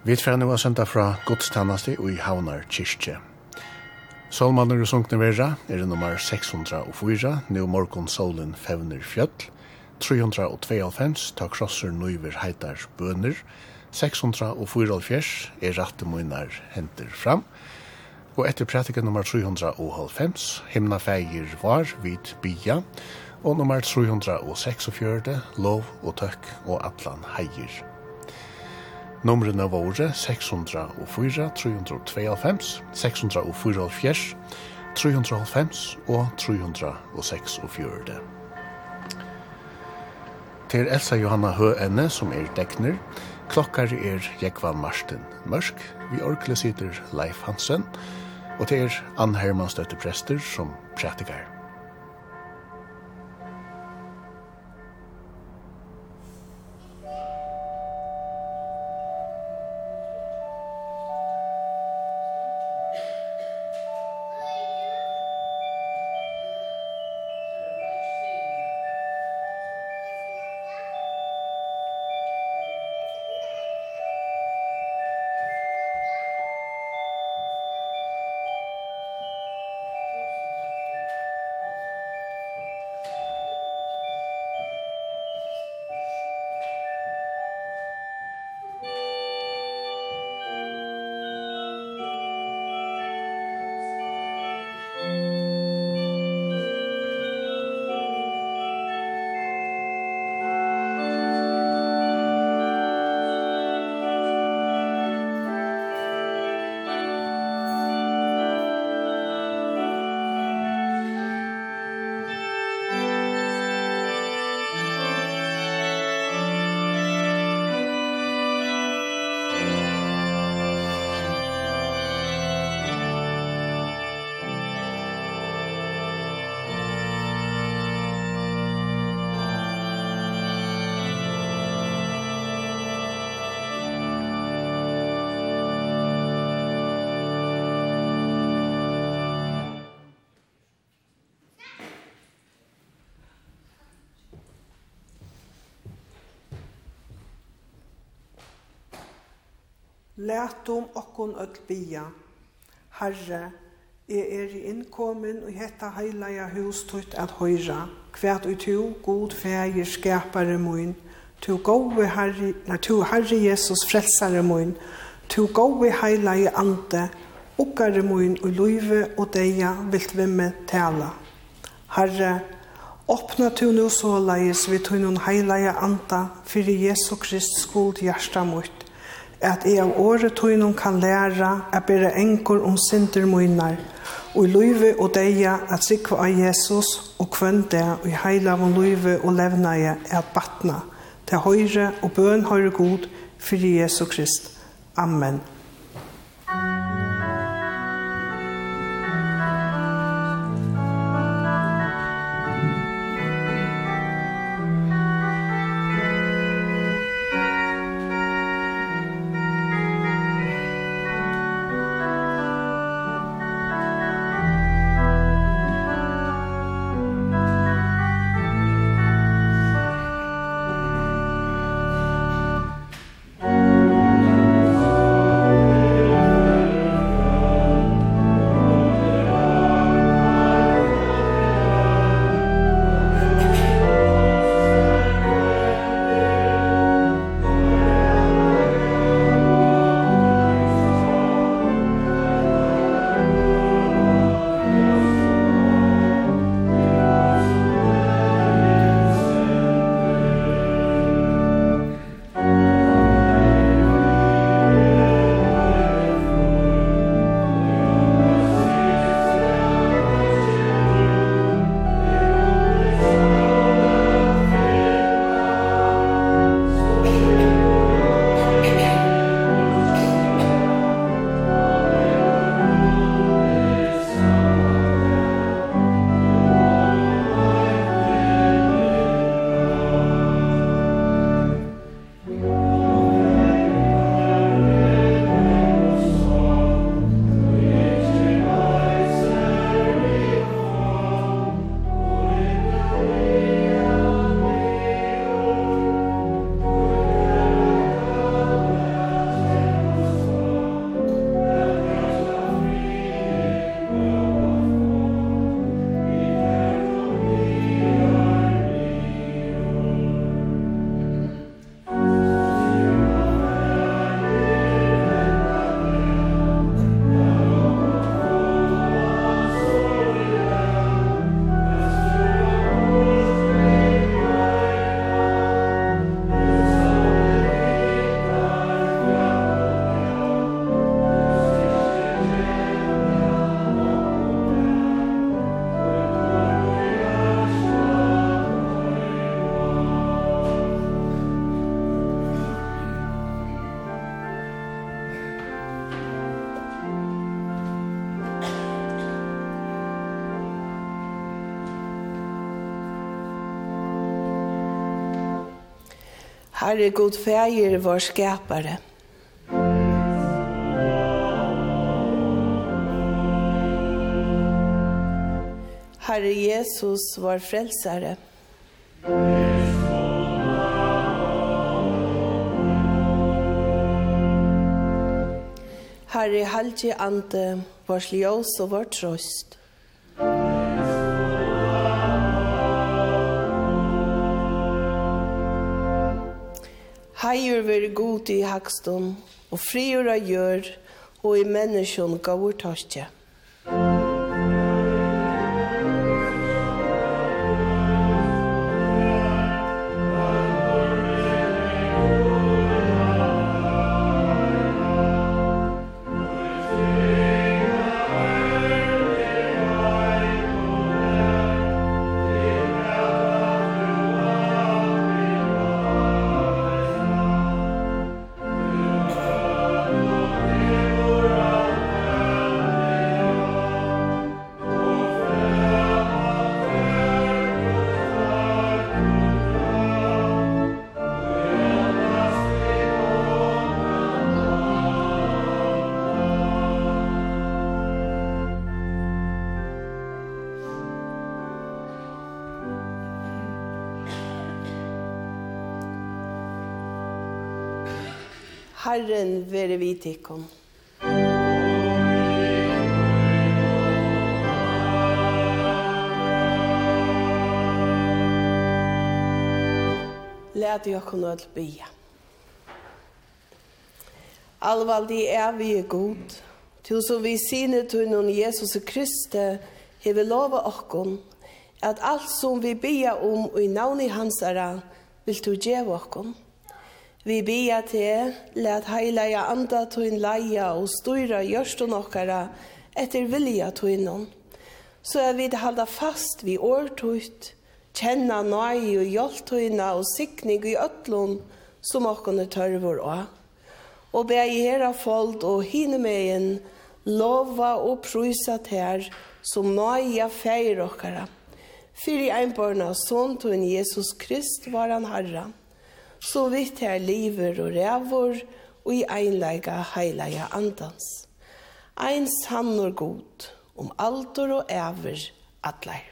Vi tfer nu er senda fra godstannasti og i Havnar kyrkje. Solmannen og sunkne verra er nummer 604, nu morgon solen fevner fjöll, 392, ta krosser nøyver heitar bøner, 604 er rette munar henter fram, og etter prætikken nummer 305, himna feir var vid bia, og nummer 346, lov og tøkk og atlan heier Numrene våre 604, 392, 604, 390 og 346. Til Elsa Johanna Høene, som er dekner, klokkar er Jekva Marsten Mørsk, vi orkle sitter Leif Hansen, og til er Ann Hermanstøtte Prester som prætikar. Lætum okkun öll bia. Herre, jeg er i innkommen og hetta heilaja hus tutt at høyra. Kvært ut tu, god fægir skapare mun. Tu gode herre, na tu herre Jesus frelsare mun. Tu gode heilaja ante. Okkare mun og luive og deia vilt vimme tala. Herre, Åpna tu nu så leis vi tunnun heilaja anta fyrir Jesu Krist skuld hjärsta mot at jeg av året tøynum kan læra at bæra enkor om synder møynar, og i løyve og deia at sikva av Jesus og kvønn og i heila av løyve og levna jeg at batna, til høyre og bøn høyre god, for Jesus Krist. Amen. Herre god fäger vår skapare. Herre Jesus vår frälsare. Herre halje ante vår ljus och vår tröst. Heier veri god i hakstum, og friur av gjør, og i menneskjon gavur torskje. Herren være vi tikkum. Lät jag kunna nødl bya. Allvaldi er vi er god, til som vi sine tunnen Jesus Kristi, hever lova okkur, at alt som vi bya om og i navn i hans ära, vil du djeva okkur. Vi bia te, let heilaja anda tuin leia og styra gjørstun nokkara etter vilja tuinon. Så er vi halda fast vi årtuit, kjenna nøy og hjoltuina og sikning i ötlun som okkone tørvor av. Og be i hera fold og hinemegin lova og prysa ter som nøya feir okkara. Fyri einborna son tuin Jesus Krist var han herran så vidt her lever og rævor, og i einleika heilega andans. Ein sannor god, om altor og æver, atleir.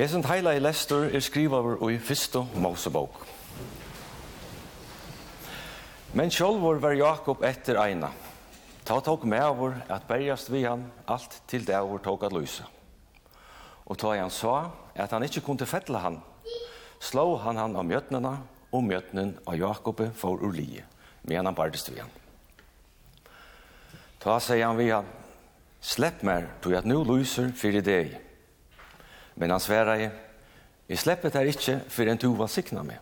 Hesent heila i Lester er skrivaver og i fyrste Mosebok. Men sjálvor var Jakob etter eina. Ta tok med avur at bergast vi han alt til det avur tok at lysa. Og ta han sa at han ikkje kunne fettla han, slå han han av mjøtnena, og mjøtnen av Jakob for ur lije, men han bardest vi han. Ta seg han vi han, slepp mer, tog at nu lyser fyrir deg. Men han sverrei, jeg sleppet her ikkje fyrir en tu var sikna med.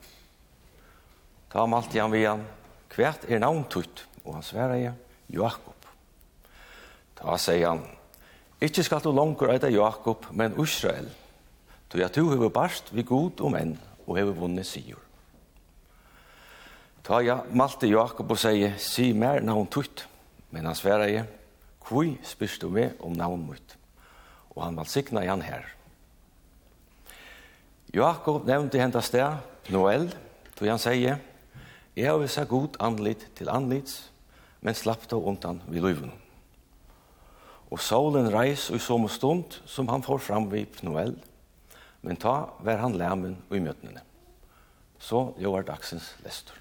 Ta malt han vi han, Kvært er navn tutt, og han sverreie Jakob. Da sier han, Ikki skal du langur eita Jakob, men Israel, tog at du hever barst vi god og menn, og hever vunnet sigur. Ta ja, malte Jakob og sier, si mer navn tutt, men han sverreie, Kvui spyrst du med om navn mot, og han valsikna i han her. Jakob nevnte henta sted, Noel, tog han sier, Jeg har vissa god anlit til anlits, men slapp det undan vid løyven. Og solen reis i som stund som han får fram vid Pnoel, men ta vær han læmen og i møtnene. Så jo er dagsens lestor.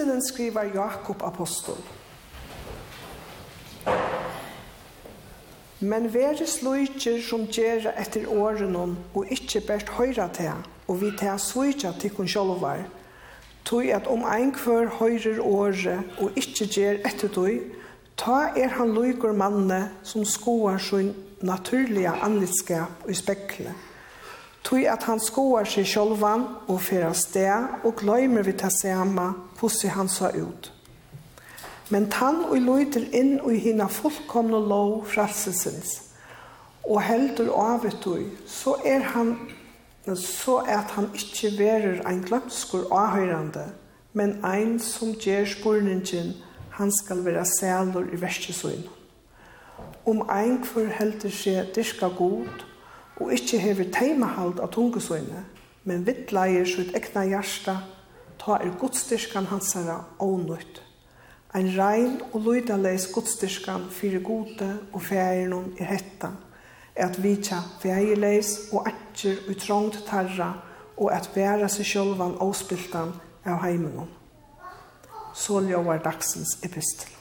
kristinen skriver Jakob apostol. Men vere slujtjer som gjerra etter årenon, og ikkje bært høyra til, og vi til svujtja til kun sjolvar, tog at om ein kvar høyrer året, og ikkje gjer etter tog, ta er han lujkor manne som skoar sin naturliga andlitskap og spekle tog at han skoar seg sjolvan og fyrir sted og gløymer vi ta sema hvordan han sa ut. Men tann og løyter inn og hina fullkomne lov frelsesins og heldur avutøy, så er han så at han ikkje verer ein glømskur avhøyrande, men ein som gjer spurningen, han skal vera sælur i verskesøyn. Om ein kvar heldur seg dyrka god, og ikkje hever teimahald av tungesøyne, men vittleier sitt ekna hjärsta, ta er godstyrskan hansara ånøyt. Ein rein og lydaleis godstyrskan fyrir gode og fægirnum er hetta, er at vitja fægirleis og atjer og tarra, og at væra seg sjølvan avspiltan av heimenom. Så ljóvar dagsens epistel.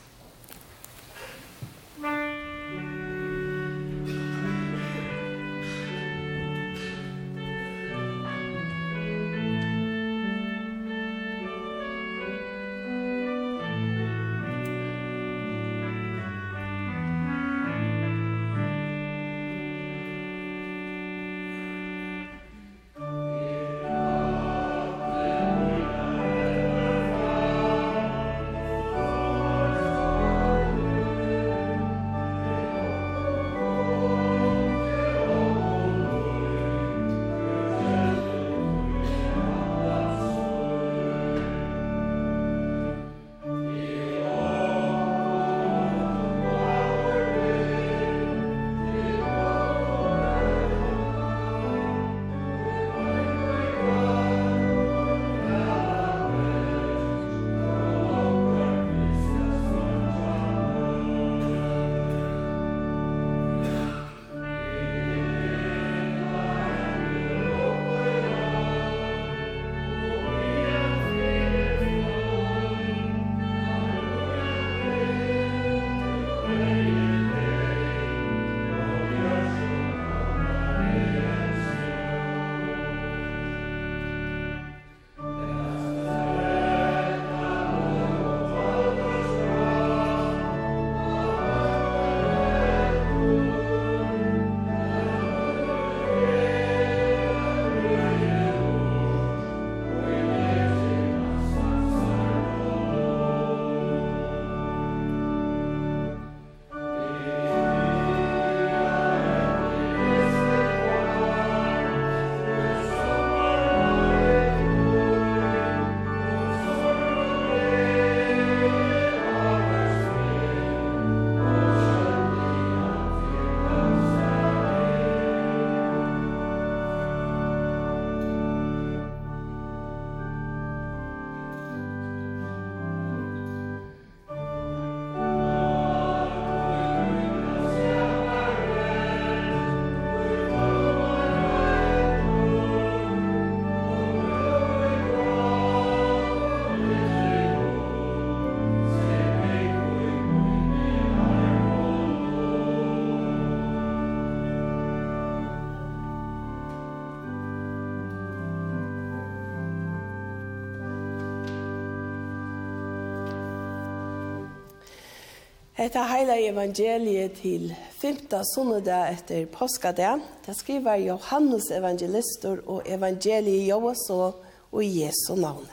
Hetta heila evangeliet til 5. sunnedag etter påskadag. Det skriver Johannes evangelister og evangeliet Joas og i Jesu navn.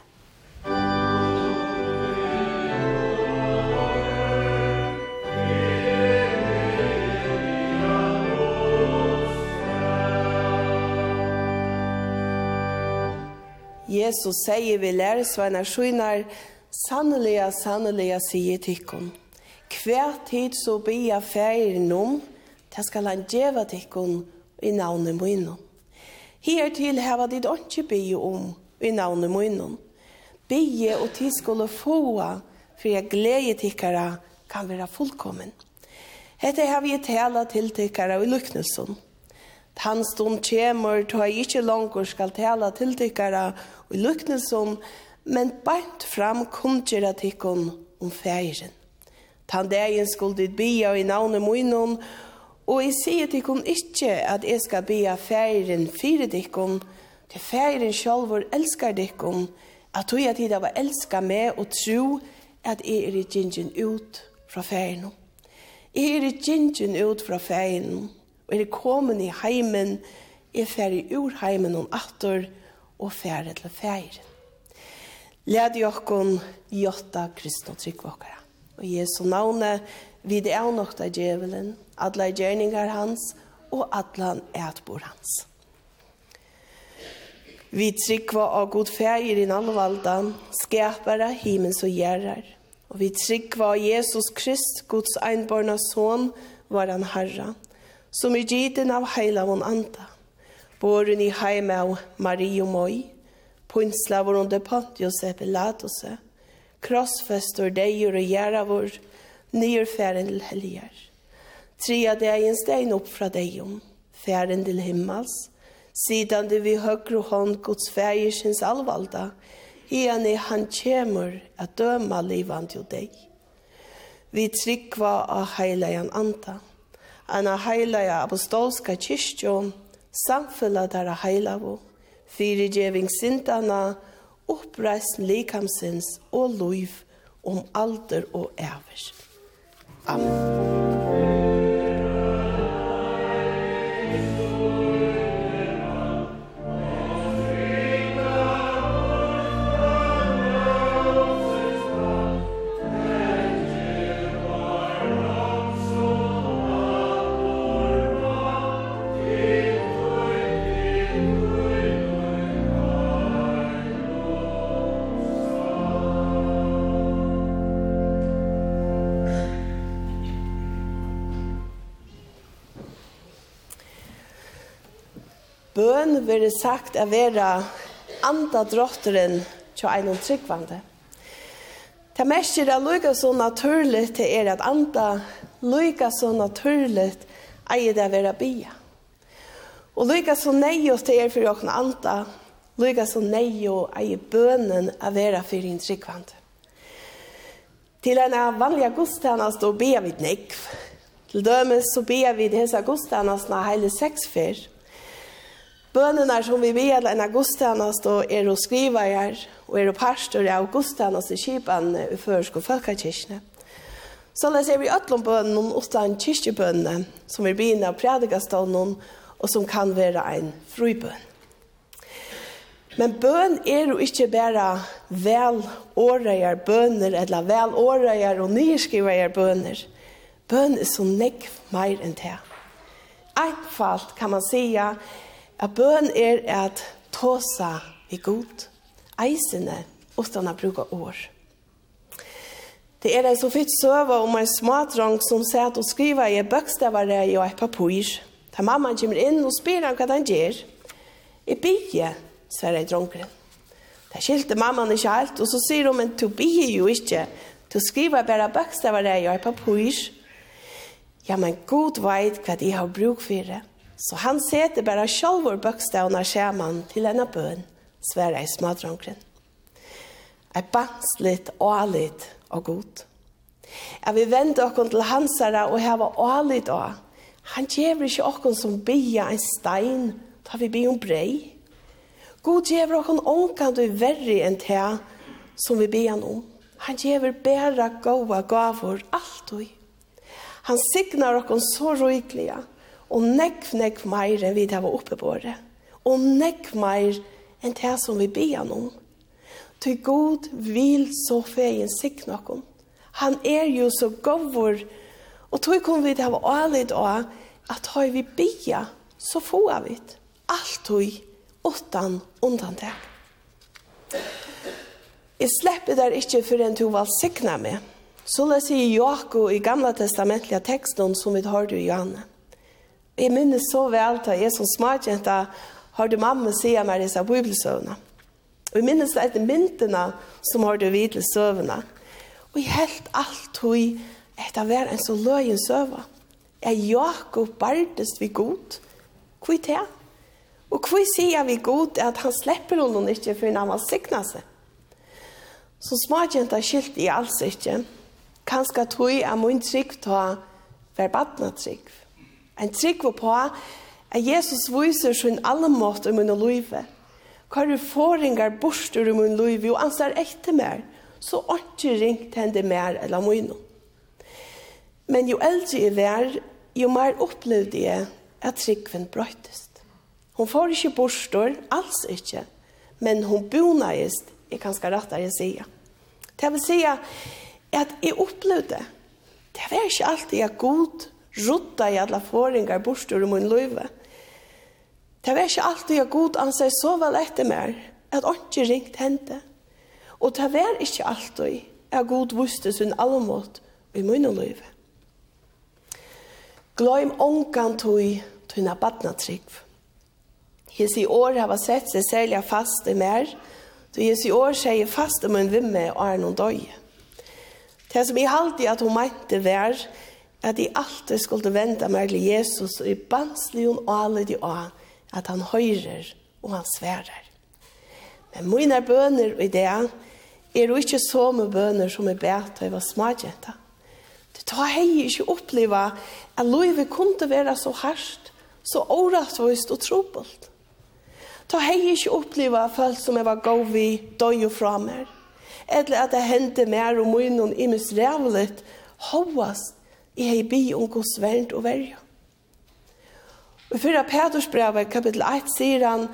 Jesus sier vi lærer sveinar skynar, sannelig, sanneliga sier tykkene. Hver tid så bia ferien om, det skal han djeva tikkun i navnet munnen. Her til heva dit åndsje bia om i navnet munnen. Bia og tid skulle få for jeg glede tikkara kan være fullkommen. Hette har vi tala til tikkara i luknelsen. Tan stund kjemur, to jeg ikkje langur skal tala til tikkara i luknelsen, men bænt fram kumtjera tikkun om færen. Tan dagen skulle dit bia i navnet munnen, og jeg sier til kun ikke at jeg skal bia feiren fire dikken, til færen selv hvor elsker dikken, at tog jeg tid av å elske meg og tro at jeg er i gingen ut fra feiren. Jeg er i gingen ut fra feiren, og jeg er kommet i heimen, jeg færer ur heimen om atter, og færer til feiren. Led jokkon jotta kristne tryggvåkere. Og Jesu navne vid er nok av djevelen, alle gjerninger hans og alle etbor hans. Vi tryggva av god feir i nannvaldan, skapare himens og gjerrar. Og vi tryggva av Jesus Krist, Guds einborna son, var han herra, som i giden av heilavon anda. Båren i heime av Marie og Moi, punsla var under Pontius Epilatose, krossfester deier og gjerravor, nyer færen til helger. Tria degen stein opp fra deion, færen til himmels, sidan du vi høyre hånd Guds fægersins alvalda, hian i han kjemur at døma livan til deg. Vi tryggva av heilajan anda, anna heilega apostolska kyrstjon, samfella dara heilavo, fyrirgjeving sintana, oppreist likamsins og loiv om alder og æver. Amen. bøn vil sagt å være andre drotteren til en tryggvande. Det mest er lykka så naturlig til er at andre lykka så naturlig eier det å være bia. Og lykka så nøye til er for åkne andre, lykka så nøye eier bønen å være for en tryggvande. Til en av vanlige godstjenest og bia vid nekv. Til dømes så bia vid hese godstjenestene hele seks fyrt bønene som vi vet en augustanast og er og skrive her, og er og pastor i auguststjenest i Kipan i Førsk og Folkekirkene. Så la ser vi øtlom bønene om utan kyrkjebønene som er begynner av predikastånden og som kan være en fribønn. Men bøn er jo ikke bare vel åreier bønner, eller vel åreier og nyskriver bønner. Bøn er så nekv mer enn det. Einfalt kan man sige at bøn er at tåsa i god, eisene, utan å bruke år. Det er en så fyrt søve om en smadrang som sier at hun skriver i bøkstavare og et papur. Da mamma kommer inn og spyr han hva han gjør. I bygge, sier jeg drongren. Da skilte mamman ikke alt, og så sier hun, men du bygge jo ikke. Du skriver bare bøkstavare og et papur. Ja, men god vet hva de har bruk for det. Så han seter bare sjálfur bøkstavna skjermen til en bøn, svære i smadrongren. Ei banslitt og alit og god. Jeg vil vende dere til hansara og heva alit og. Han gjør ikke dere som bia en stein, da vi blir om brei. God gjør dere onkan du verri enn te som vi bia om. Han gjør bare gode gavur alt og. Han signar dere så ryklige. Og nekv, nekv meir enn vi det var oppe på det. Og nekv meir enn det som vi ber om. Til god vil så feien sikk noen. Han er jo så govor. Og tog kom vi det var ærlig da, at har vi bia, så får vi det. Alt tog, åttan, undan det. Jeg slipper der ikke for en to valsikna med. Så la jeg Jakob i gamla testamentliga teksten som vi har i Johanne. Jeg minnes så vel til jeg som smartjenta har du mamma sier meg disse bibelsøvnene. Og jeg minnes det etter myntene som har du vidt til søvnene. Og jeg helt alt tog etter hver en så løyen søvn. Er Jakob bardest vi god? Hvor er det? Og hvor sier vi god at han slipper noen ikke før han var sikna seg? Så smartjenta skilt i alls ikke. Kanskje tog jeg min trygg til å være badna trygg. En trygg var på at Jesus viser sin alle måte i min liv. Hva er foringar bort i min liv og ansar etter mer, så ikke ringt henne mer eller min. Men jo eldre jeg var, jo mer opplevde jeg at tryggven brøttest. Hun får ikke borstår, alls ikke, men hun bonaist, jeg kan skal rette det sige. Det vil sige at jeg opplevde, det var ikke alltid jeg god rutta i alla fåringar bort ur min løyve. Det var ikke alltid jeg god anser så vel etter mer, at ikke ringt hente. Og det var ikke alltid jeg god vuste sin allmått i min løyve. Gløym ångan tog tunna badna trygg. Hesi år har sett seg særlig fast i mer, så hesi år sier fast i min vimme og er noen døg. Det som jeg alltid at hun mente var, at jeg alltid skulle vente meg til Jesus, og i banslig og alle de av, at han høyrer og han sverer. Men mine bøner og ideer er jo ikke så med bøner som er bedt til jeg var smagjenta. Det tar hei ikke oppleva at livet kunne være så hardt, så åretvist og trobult. Ta hei ikke oppleva folk som jeg var gav vi døy og fra mer. Eller at det hendte mer og munnen i misrevlet, hovast Jeg har bi om Guds veld og verja. Og fyrra Peters brev kapitel 1 sier han,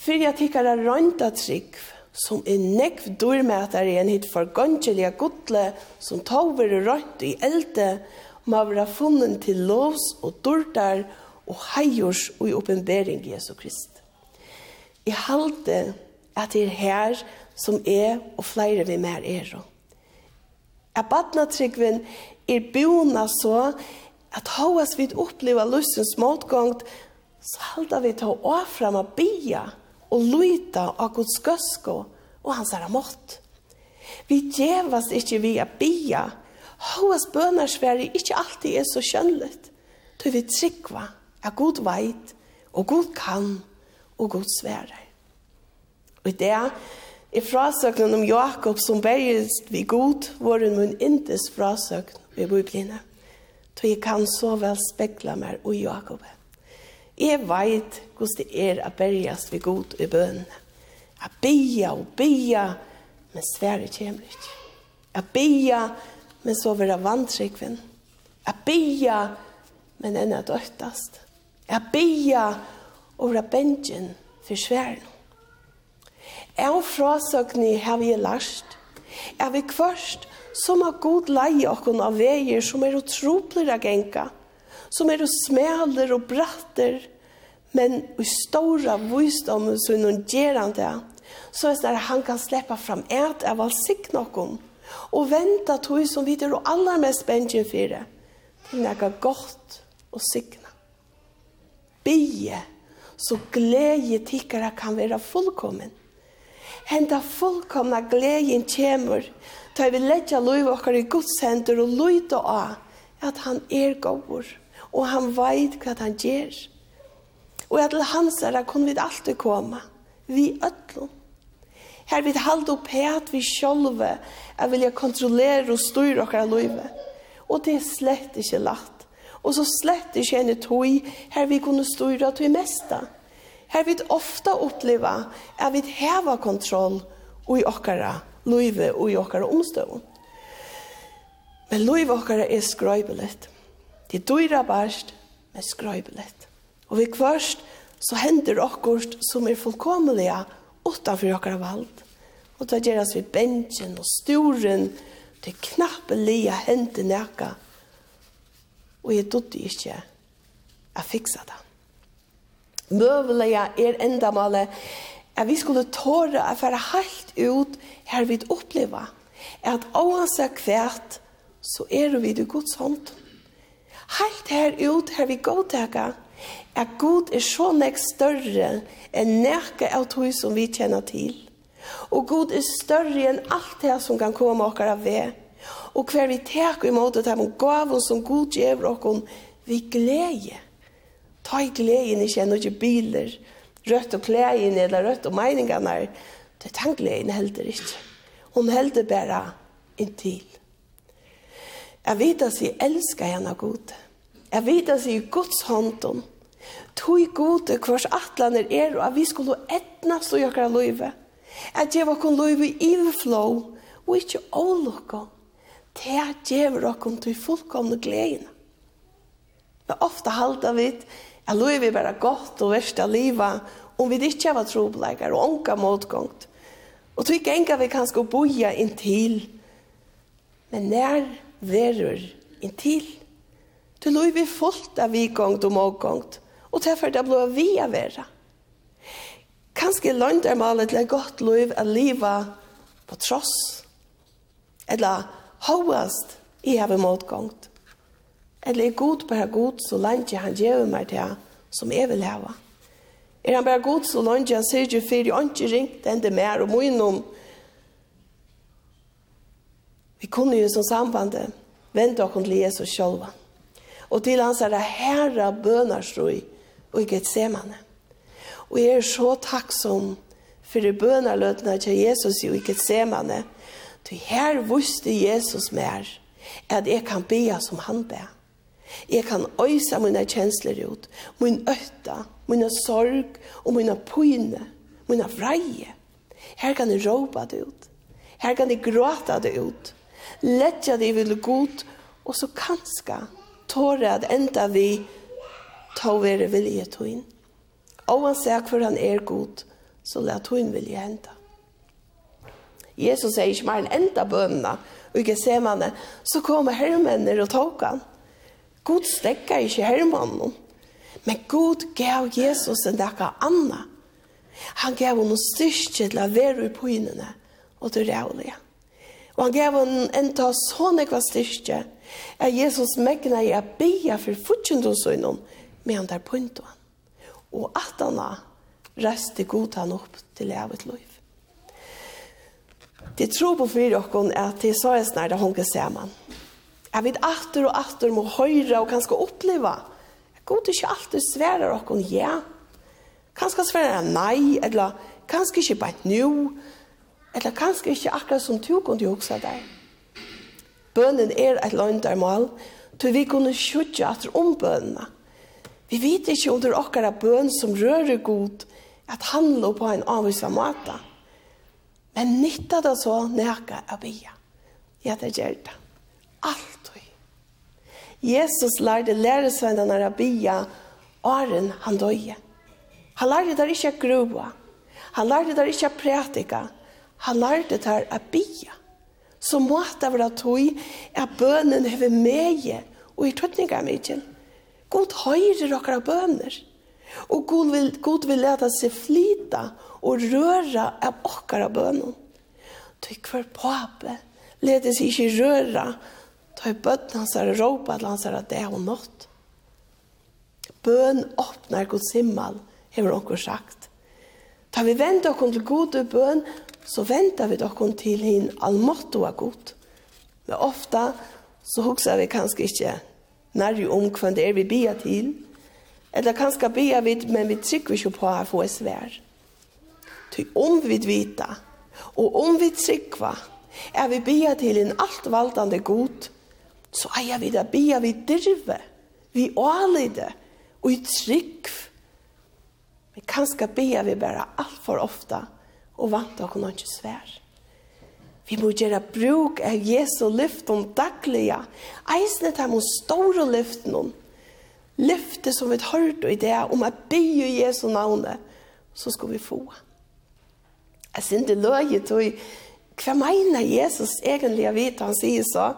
fyrir jeg tikkar er trygg, som er nekv dørmætar i en hit for gøngelige godle, som tover og i elde, må være funnen til lovs og dørtar og heiors og i oppenbering Jesu Krist. I halte at det er her som er og flere vi mer er. Er badnatrygven er bona så at hoas vi oppleva lustens motgångt så halda vi ta avfram av bia og luita av Guds gøsko og hans herra mått. Vi djevas ikkje vi a bia. Hoas bønarsverige ikkje alltid er så kjønligt. Då vi tryggva er god veit og god kan og god sverar. Og det I frasøknen om Jakob som bergist vi god, var en mun intes frasøkn i biblina. Så jeg kan så vel spekla meg og Jakob. Jeg veit hvordan det er å bergast vi god i bønene. A bia og bia, men svære kommer ikke. A bia, men så vera vantrykven. A bia, men enn er døttast. A bia, og vera bengen for sværen. Jeg har frasøkning har vi lært, er vil først som har god leie okken av veier som er utrolig å genka, som er smeler og bratter, men i stora vysdom så er noen gjør så er det han kan släppa fram et av all sikk noen, og vente tog som vi er aller mest bengen for det, til noe godt og sikna. Bie, så glede tikkere kan være fullkommen henda fullkomna gleden kjemur, ta vi letja loiv okkar i Guds hender og loita av at han er gåur, og han veit hva han gjer. Og at til hans er kun vi alltid koma, vi ötlun. Her vi halda opp at vi sjolve er vilja kontrollera og styra okkar loive. Og det er slett ikkje latt. Og så slett ikkje enn tog her vi kunne styra til mesta. mesta Her vi ofta oppleva at vi heva kontroll i okkara løyve og i okkara omstøvun. Men løyve okkara er skrøybelet. Det er dyra barst, men skrøybelet. Og vi kvørst så hender okkurt som er fullkomliga utanfor okkara vald. Og det gjeras vi bensjen og sturen, det knappe lia hender nekka. Og jeg dodde ikke at fiksa det møvelige er endamålet, at vi skulle tåre å være helt ut her vi opplever at oansett kvært, så er vi det Guds hånd. Helt her ut her vi godtaker at Gud er så nek større enn nekka av tog som vi kjenner til. Og Gud er større enn alt det som kan komme okker av ved. Og hver vi tek imot det her med gaven som Gud gjør okkar vi glede. Ta i gleden ikke enn noen biler, rødt og klægen eller rødt og meningene. Det er den gleden heller ikke. Hun helder bare inntil. Jeg vet at jeg elsker henne god. Jeg vet at jeg er Guds hånd om. Tog god hvers atlaner er, og at vi skulle etna så jokra løyve. At jeg var kun løyve i overflow, og ikke ålokkom. Det er djever okkom til fullkomne gleden. Men ofte halda vi at lov vi bare godt og verst av livet, om vi ikke var trobleikar og onka motgångt. Og tog enga vi kan sko boja inntil, men nær verur inntil. Du lov vi fullt av vikångt og motgångt, og derfor det blå vi av vera. Kanskje lønt er malet til godt liv at livet på tross, eller hovast i har motgångt. Eller er god bare god så langt han gjør meg til som jeg vil hava? Er han bare god så langt han sier ikke for jeg ikke ringt enn det mer og må innom. Vi kunne jo som sambande vente oss til Jesus selv. Og til hans er det herre bønarstrøy og ikke et semane. Og jeg er så takksom for bønarløtene til Jesus og ikke et semane. Til her visste Jesus mer at jeg kan be som han ber. Jeg kan øysa mine kjensler ut, min øtta, mine sorg og mine pyne, mine vreie. Her kan jeg råpa det ut. Her kan jeg gråta det ut. Letja det vil godt, og så kanska tåre at enda vi ta være vilje tøyn. Og han sier hvor han er god, så la tøyn vilje henta. Jesus sier ikke mer enn enda bønene, og ikke ser man det, så kommer herremennene og tog han. Gud stekker ikke hermannen. Men Gud gav Jesus en dekka anna. Han gav henne styrke til å være i pynene og til rævlige. Og han gav henne en ta sånn ekva styrke at Jesus mekna i a bia for fortjentosøgnen med han der pointen. Og at han reste god han opp til levet liv. Det tror på fyrir okkon at det er så er snart det honker ser man. Jeg vet atter og atter må høyre og kanskje oppleve. God ikke alltid sverer dere ja. Kanskje sverer nei, eller kanskje ikke bare nå. Eller kanskje ikke akkurat som du kunne huske deg. Bønnen er et løgndermål, til vi kunne skjøtte atter om bønnene. Vi vet ikke om det er akkurat bøn som rører god, at han lå på en avvisa måte. Men nytta det så nækka av bia. Ja, det gjør det. Alt Jesus lærte læresvennene bia åren han døye. Han lærte der ikke å grua. Han lærte der ikke å prætika. Han lærte der å bia. Så måtte være tog at bønnen hever med og i tøtninga mykjen. God høyre dere bønner. Og God vil, God vil lete seg flita og røre av dere bønnen. Tykk for pape, lete seg ikke røre Ta i bøtten hans er råpa til hans er at det er hun nått. Bøn åpner Guds himmel, hever onker sagt. Ta vi venter okken til god bøn, så venter vi okken til hin allmåtto av god. Men ofta så hugsa vi kanskje ikke nærri om hvem det er vi bia til, eller kanskje bia vi, men vi trykker ikke på å få et svær. Ty om vi vita, og om vi trykker, er vi bia til en altvaldande god, så eier vi det, bier vi dirve, vi ålide, og i trygg. Men kanskje bier vi bare alt for ofte, og vant dere noen ikke svær. Vi må gjøre bruk av Jesu lyften daglige, eisene til mot store lyften, lyfte som vi har hørt i det, om å be i Jesu navnet, så skal vi få. Jeg synes det løy, i tog, hva mener Jesus egentlig å vite? Han sier så,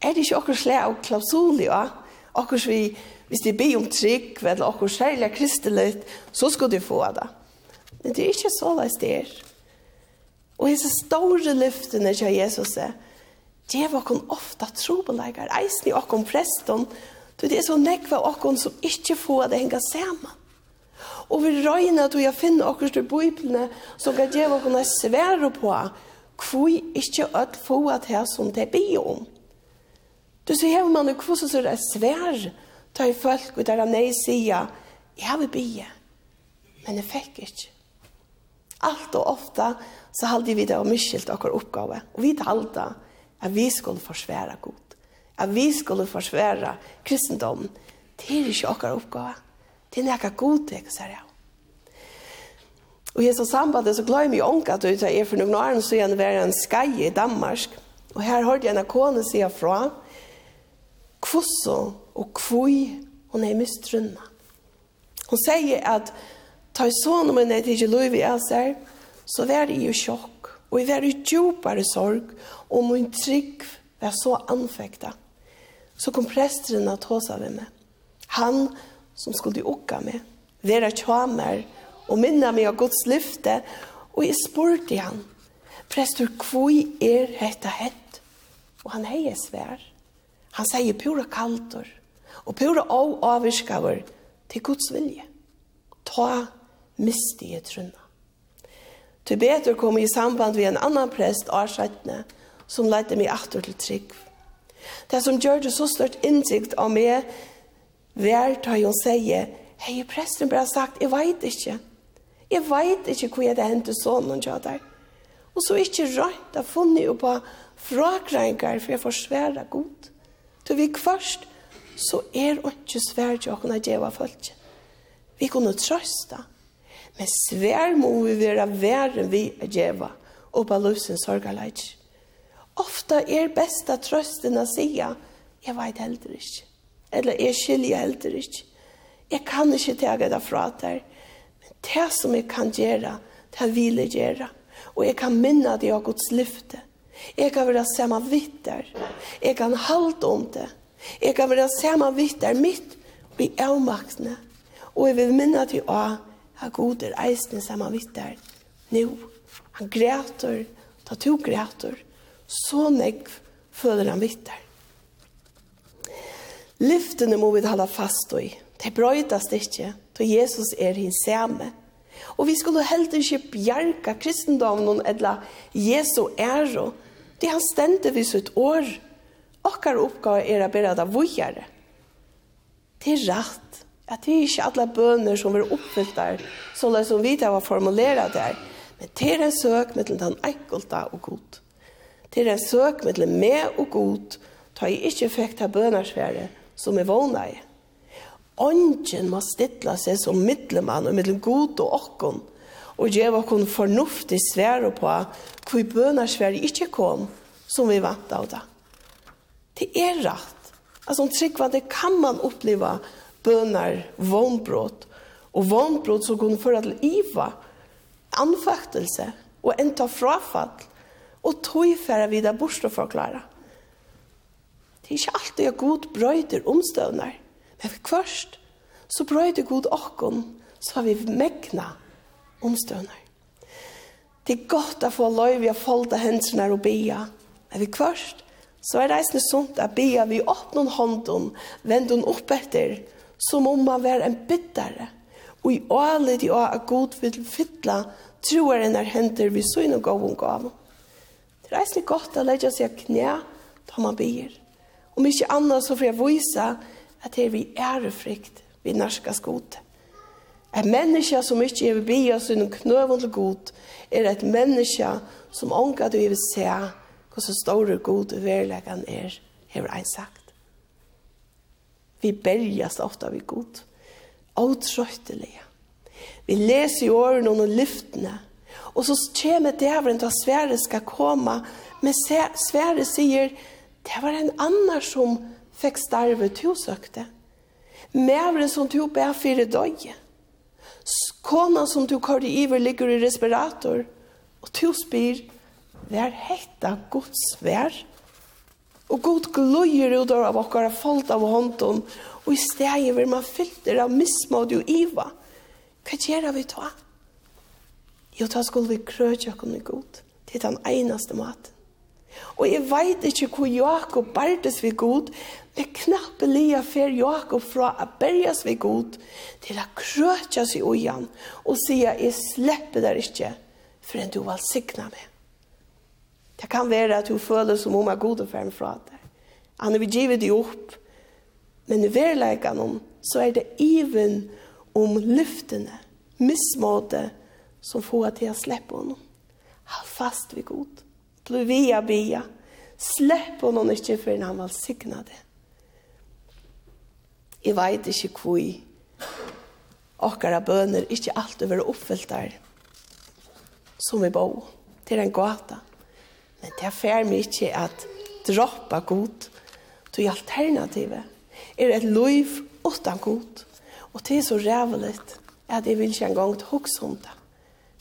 er det ikke akkurat slag av klausulia, akkurat vi, hvis de blir om trygg, eller akkurat særlig kristelig, så skal de få det. Men det er ikke så løs det er. Og disse store lyftene til Jesus er, det var kun ofte trobeleggere, eisen i åkken presten, det er så nekva åkken som ikke får det henge sammen. Og vi røyner at vi har finnet åkken til biblene, som kan det være å svære på, hvor ikke at få det her som det blir om. Du så hever man og kvosser så det er svær, ta i folk og der han nei sida, jeg vil bie, men jeg fikk ikke. Alt og ofta så halde vi det och miskilt okkar oppgave, og vi talta at vi skulle forsværa god, at vi skulle forsværa kristendom. det er ikke okkar oppgave, det er nekka god det, sier jeg. Og i så sambandet så glömmer jag onka att jeg är för några år, så jeg var en skai i Danmark, og her hørte jeg en kone sier fra, kvosso og kvoi hon er mistrunna. Hon sier at ta i sånne min er ikke lov i æser, så vær i jo sjokk, og i vær i djupare sorg, og min trygg vær så anfekta. Så kom presteren at hos av meg. Han som skulle åka meg, vera tjamer, og minna meg av Guds lyfte, og jeg spurte han, Prestur, hvor er hetta hett? Og han heier svær. Han sier pura kaltor og pura av avvirskaver til Guds vilje. Ta mistige trunna. Til betur kom i samband vi en annan prest, Arsaitne, som leite meg aftur til trygg. Det som gjør det så stort innsikt av meg, vær tar jo sier, hei, presten bare sagt, jeg veit ikke. Jeg veit ikke hva jeg det hendte sånn og gjør der. Og så ikke rønt, jeg funnet jo på frakrengar, for jeg får svære godt. Til vi kvarst, så er ikke svært å kunne djeva folk. Vi kunne trøsta, men svær må vi være verre vi er djeva, og på løsens sorgerleik. Ofta er besta trøsten å si, jeg vet heller ikke, eller jeg skiljer heller ikke. Jeg kan ikke ta det fra der, men det som jeg kan gjøre, det vil jeg gjøre. Og jeg kan minne det av Guds lyfte. Jeg kan være samme vitter. Jeg kan halte om det. Jeg kan være samme vitter mitt i avmaktene. Og jeg vil minne til å ha goder eisende samme vitter. Nå, han græter, ta to græter. Så negv føler han vitter. Lyftene må vi holde fast i. Det brøytes ikke, for Jesus er hans samme. Og vi skulle helt ikke bjerke kristendommen eller Jesu ære, Det han stendte vid sitt år. Okkar oppgave er å bæra det vujere. Det er rett. At det er ikke alle bønner som er oppfylt der, så det som vi det var formuleret der. Men det er en søk med den enkelte og god. Det er en søk med den med og god, da jeg ikke fikk ta bønnersfære som er vågnet i. Ånden må stille seg som middelmann og mellom god og okkon, og gjør oss fornuftig svære på hvor bønar svær ikke kom, som vi vant av det. Det er rett. Altså, om tryggvande kan man oppleva bønner, vånbrott, og vånbrott som kunne føre til iva, anfaktelse, og enda frafall, og tog færre videre bort og forklare. Det er ikke alltid at god brøyder omstøvner, men først så brøyder god åkken, så har vi megnet omstøvner. Det er godt å få lov ved å folde hendene og bia. Er vi kvørst, så er det eisende sunt å bia vi åpner hånden, vende den opp etter, som om man var en bittere. Og i alle de å at god vil fytle troer enn er hender vi så innom gav og gav. Det er eisende godt å legge seg knæ da man ber. Om ikke annet så får jeg vise at det er vi ærefrykt vi norske skote. Et menneske som ikke er bi oss under knøven til god, er et menneske som ånga du vil se hvordan store god verleggen er, har ein sagt. Vi berges ofta vi god, åtrøytelige. Vi leser i årene og lyftene, og så kommer djevelen til at Sverre skal komme, men Sverre sier, det var en annan som fikk starve to søkte. Mævren som tog bæ fire døgnet. Kona som du kör i iver ligger i respirator. Och du spyr, vär hetta Guds vär. Och god glöjer ut av våra folk av hånden. Och i steget vill man fyllter av missmåd och iva. Vad gör vi då? Jo, då skulle vi kröja kunna god. Det är den enaste maten. Og jeg vet ikke hvor Jakob bardes vi god, men knappe lia fer Jakob fra å berges vi god, til å krøtja seg i han, og sier, jeg slipper der ikke, for enn du valgsikna meg. Det kan være at du føler som om er god og ferdig fra deg. Han har givet deg opp, men i verleikene så er det even om lyftene, mismåte, som får til å slippe honom. Hold fast vid god. Bli via bia. Slepp honom ikke før han velsigna det. Jeg vet ikke hvor okkara bøner ikke alltid være oppfyllt der som vi bor. Det er en gata. Men det fer meg ikke at droppa god til alternativet er et liv utan god. Og det er så rævligt at jeg vil ikke engang til om det.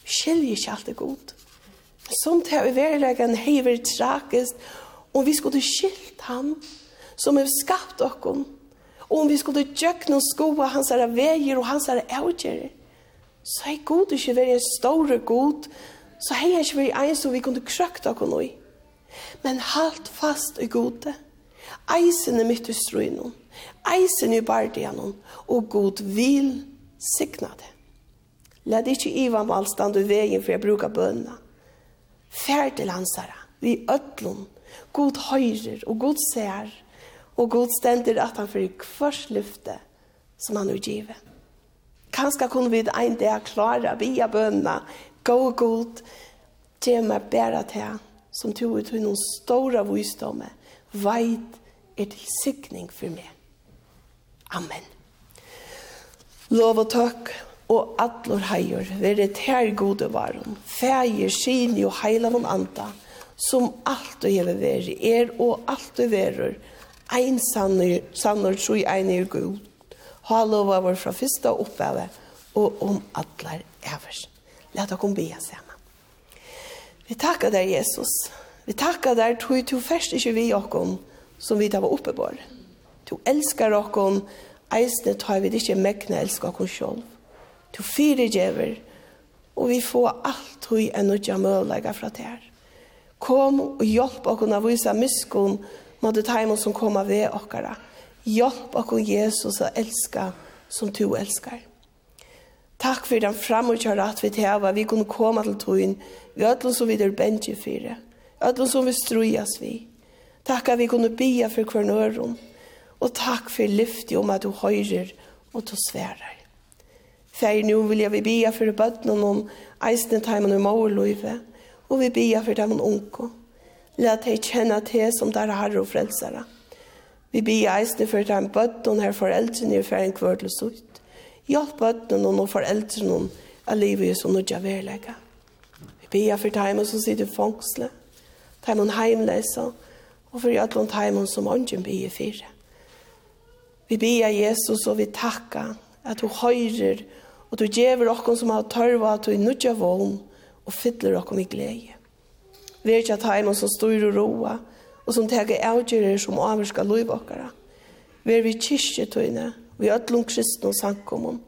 Vi skiljer ikke alt det godt som det i verregen hever tragisk, om vi skulle skilt han som har skapt okkom, og om vi skulle gjøkne og skoa hans herre veier og hans herre avgjere, så er god ikke være en store god, så er jeg ikke være en som vi kunne krøkt okkom i. Men halt fast i gode. Eisen er mitt i strøynen, eisen i bardianen, og god vil signa det. Lad ikke Ivan malstand du veien for jeg bruker bønene. Fær til hansara, vi ötlun, god høyrer og god ser, og god stender at han fyrir kvars lyfte som han utgive. Kanska kunne vi ein dag klara via bønna, gå god, gjør meg bæra til som tog ut noen store visdomme, veit er til sikning for meg. Amen. Lov og takk og atlor heier, være ter gode varen, feir, skini og heilavon anda, som alt og heve veri, er og alt og verur, ein sannur, sannur troi ein er god, ha lov av fra fyrsta oppgave, og om allar evers. Læt okkom bia sema. Vi takkar deg, Jesus. Vi takkar deg, tog to først ikke vi okkom, som vi tar var oppe på. Du elskar okkom, eisne tar vi ikke mekne elskar okkom sjolv. Du fyrirgever, og vi får alt hui enn utja møllega fra ter. Kom og hjelp okkur a vise miskun mot det teimen som koma ved okkara. Hjelp okkur Jesus a elska som du elskar. Takk for den framutgjøra at vi teva, vi kunne koma til tøyen, vi ødlom som vi der bensje fyre, ødlom som vi strujas vi. Takk at vi kunne bia for kvernøren, og takk for lyfti om at du høyrer og du sverar. Fær nu vil jeg vi bia for bøtten og noen eisne teimen og måløyve, og vi bia for dem og unko. La deg kjenne til som der herre og frelsere. Vi bia eisne for dem bøttene her foreldrene i færen kvør til sutt. Hjelp bøtten og noen foreldrene av livet som nødja verlegge. Vi bia for dem som sitter fangsle, dem heimleser, og for alle dem som ånden bia fire. Vi bia Jesus og vi takka at du høyrer og du gjever okkon som har tørva at du er nødja vogn og fyller okkon i glede. Vi er ikke at heimon som styr og roa og som teger avgjerer som avvirska loiv okkara. Vi er vi kyrkjetøyne, vi er ødlom kristne og sankomon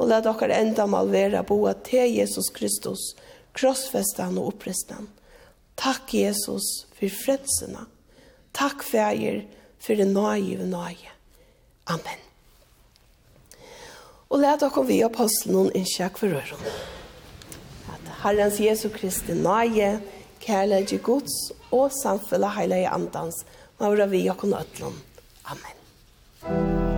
og let okkar enda mal vera boa til Jesus Kristus, krossfestan og opprestan. Takk Jesus for fredsena. Takk fægir for det nøye og nøye. Amen og let dere vi apostelen noen innkjekk for øren. At Herrens Jesu Kristi nage, kærlighet i Guds og samfunnet heilige andans, må være vi og kunne. Amen. Amen.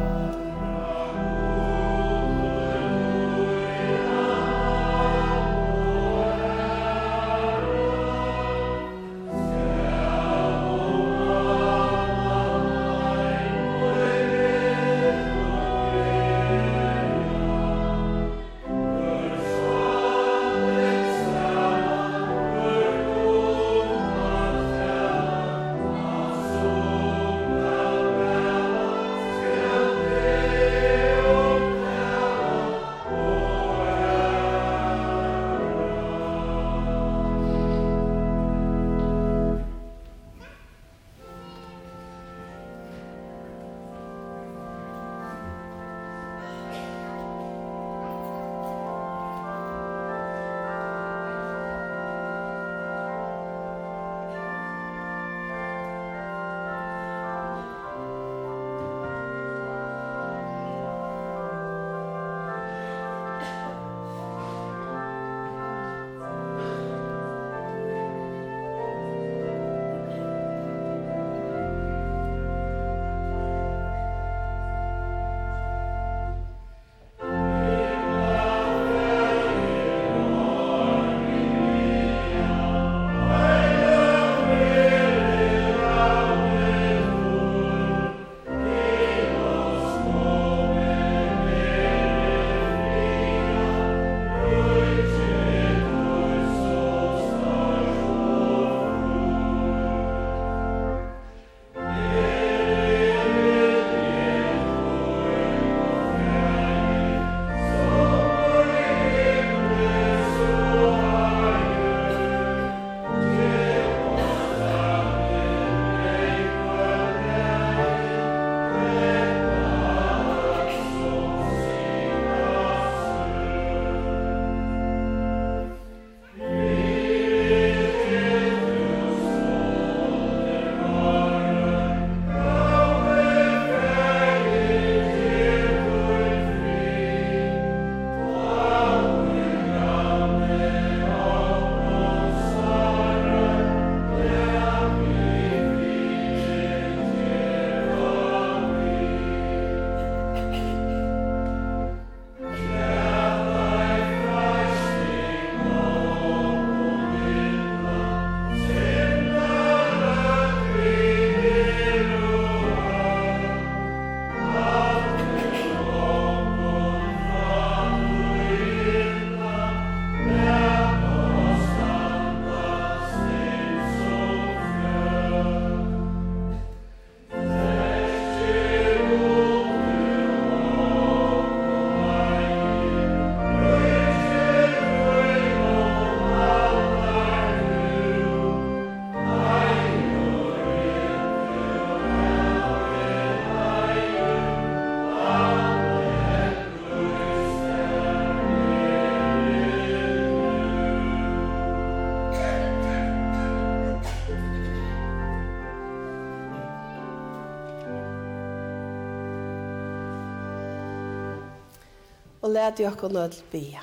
og let jo akkur nødl bia.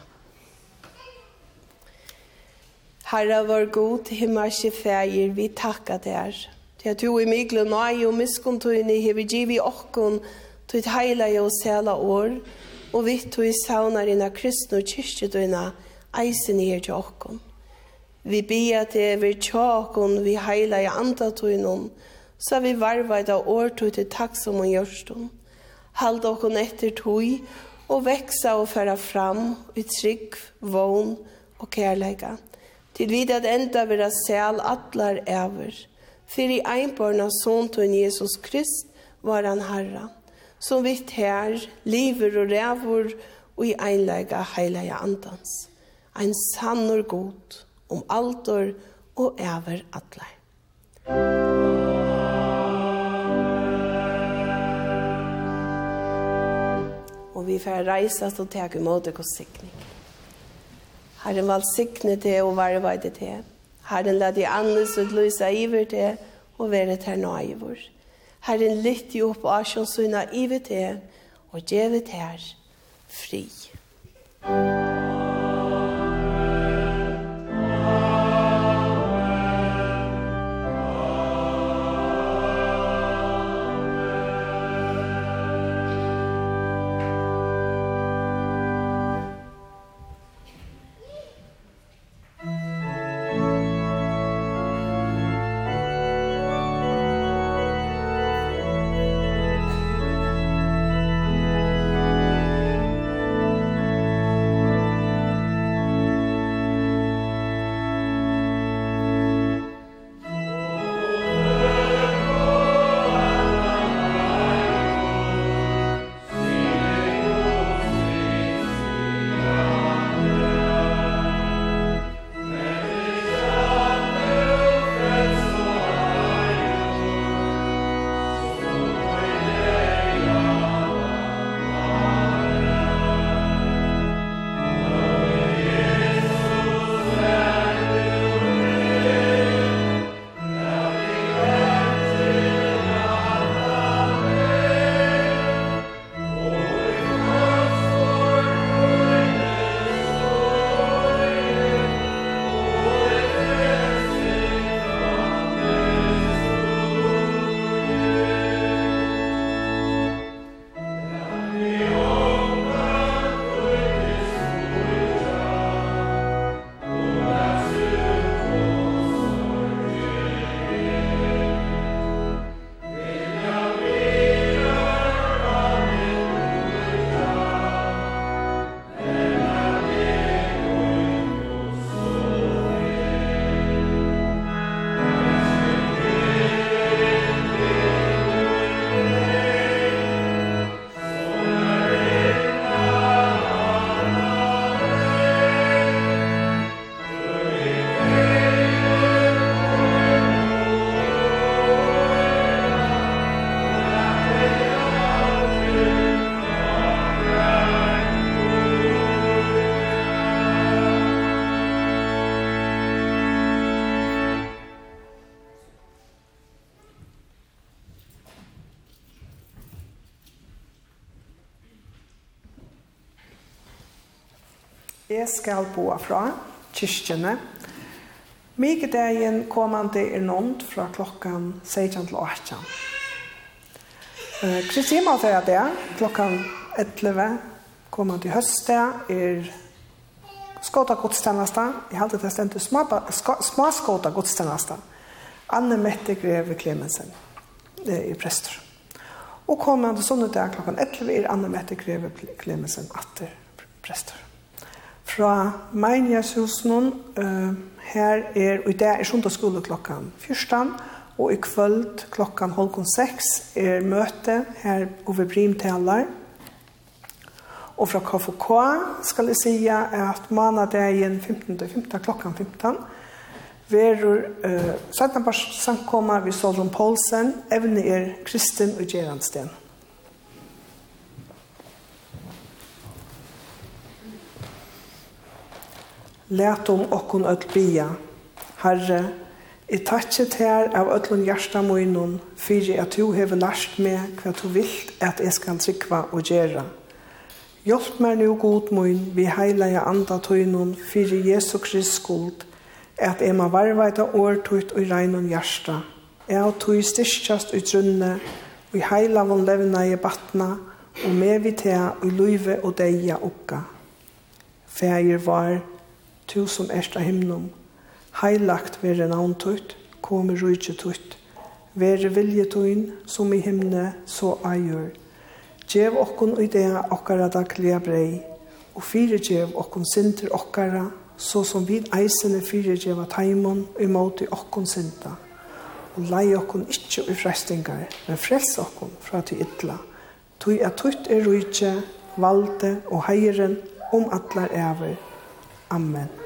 Herre vår god, himmelske feir, vi takka der. Til at du i mykle nøy og miskuntøyne hever givi okkon til heila og sela år, og vi tog i saunar inna kristne og kyrkjedøyna eisen her til okkon. Vi bia til vi tjåkon vi heila i andatøynon, så vi varvaida år til takk som og gjørstånd. Halda okkon etter tøy, og veksa og færa fram i trygg, vogn og kærleika. Til vid at enda vera sel atlar ever. Fyrir einborna son til Jesus Krist var han herra, som vitt her, liver og rævor og i einleika heilaja andans. Ein sannor god om altor og ever atlar. Amen. vi får reise og ta imot deg og sikning. Herren valgsikne til og varva det til. Herren la de andres ut lysa iver til og være til nå i. Herren lytte jo opp av iver til og gjevet her fri. Musik skal bo fra, kyrkjene. Mikadeien kommande er nånd fra klokkan 16 til 18. Kristima uh, sier at det klokkan 11 kommande i er skåta godstjeneste. Jeg halte det stendt små, små skåta godstjeneste. Anne Mette Greve Klemensen er prester. Og kommande sånne dag klokkan 11 er Anne Mette Greve Klemensen atter prester fra Meinjashusen. Uh, her er, og i dag er sundagsskole klokkan 14, og i kvöld klokkan halvkon 6 er møte her over primtaler. Og fra KFK skal jeg si at manadagen 15. 15. klokkan 15 verur uh, 17 samkomma vi Solron Poulsen, evne er Kristin og Gerandsten. Læt om okkun öll bia. Herre, i takkje til av öllun hjärsta munnen, fyrir at du hever lært meg hva du vilt at jeg skal trykva og gjerra. Hjelp meg nu god mun, vi heilige anda tøynun, fyrir Jesu Krist skuld, at jeg må varvaita årtøyt og reinun hjärsta. Jeg har tøy styrkjast ut runne, og i heila von levna i batna, og med vi tea og luive og deia okka. Fægir var, tu som erst av himnum. Heilagt vere navn tutt, komi rujtje tutt. Vere vilje tuin, som i himne, så eier. Gjev okkun i det okkara daglige brei, og gjev okkun sinter okkara, så som vid eisene fire gjev at heimon, i okkun sinta. Og lei okkun ikkje i frestingar, men frels okkun fra til ytla. Tui at tutt er rujtje, valde og heiren om atlar ever. Amen.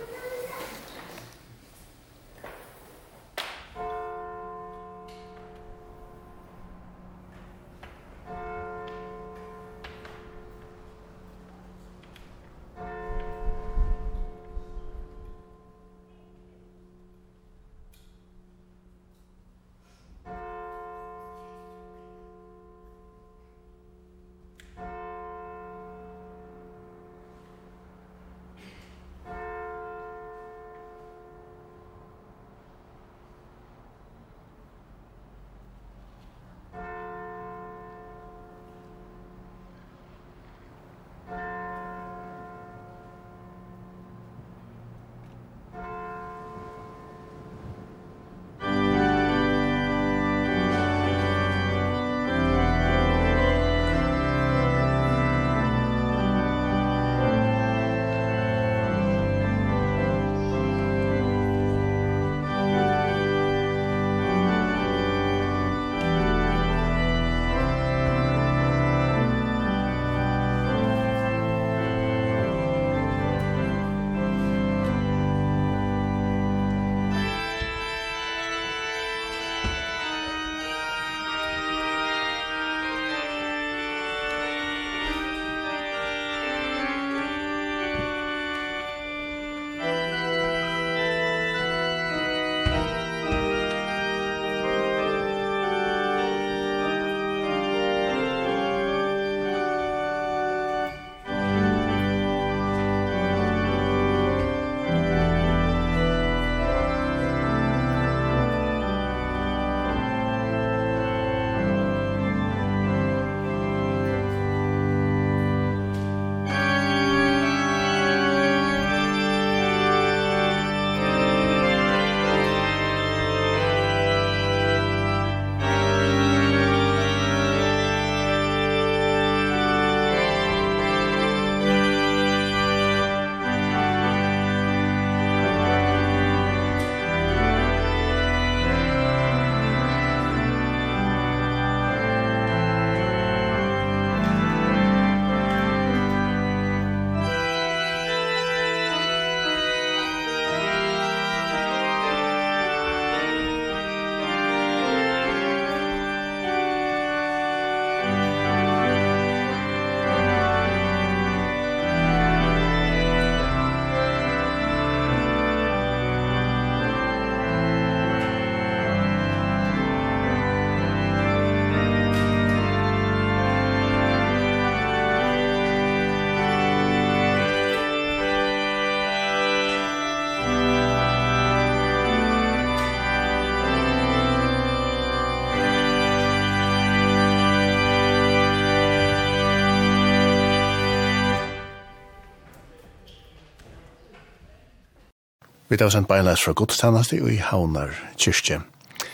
Vi tar sendt beinleis fra godstannast i Havnar kyrkje.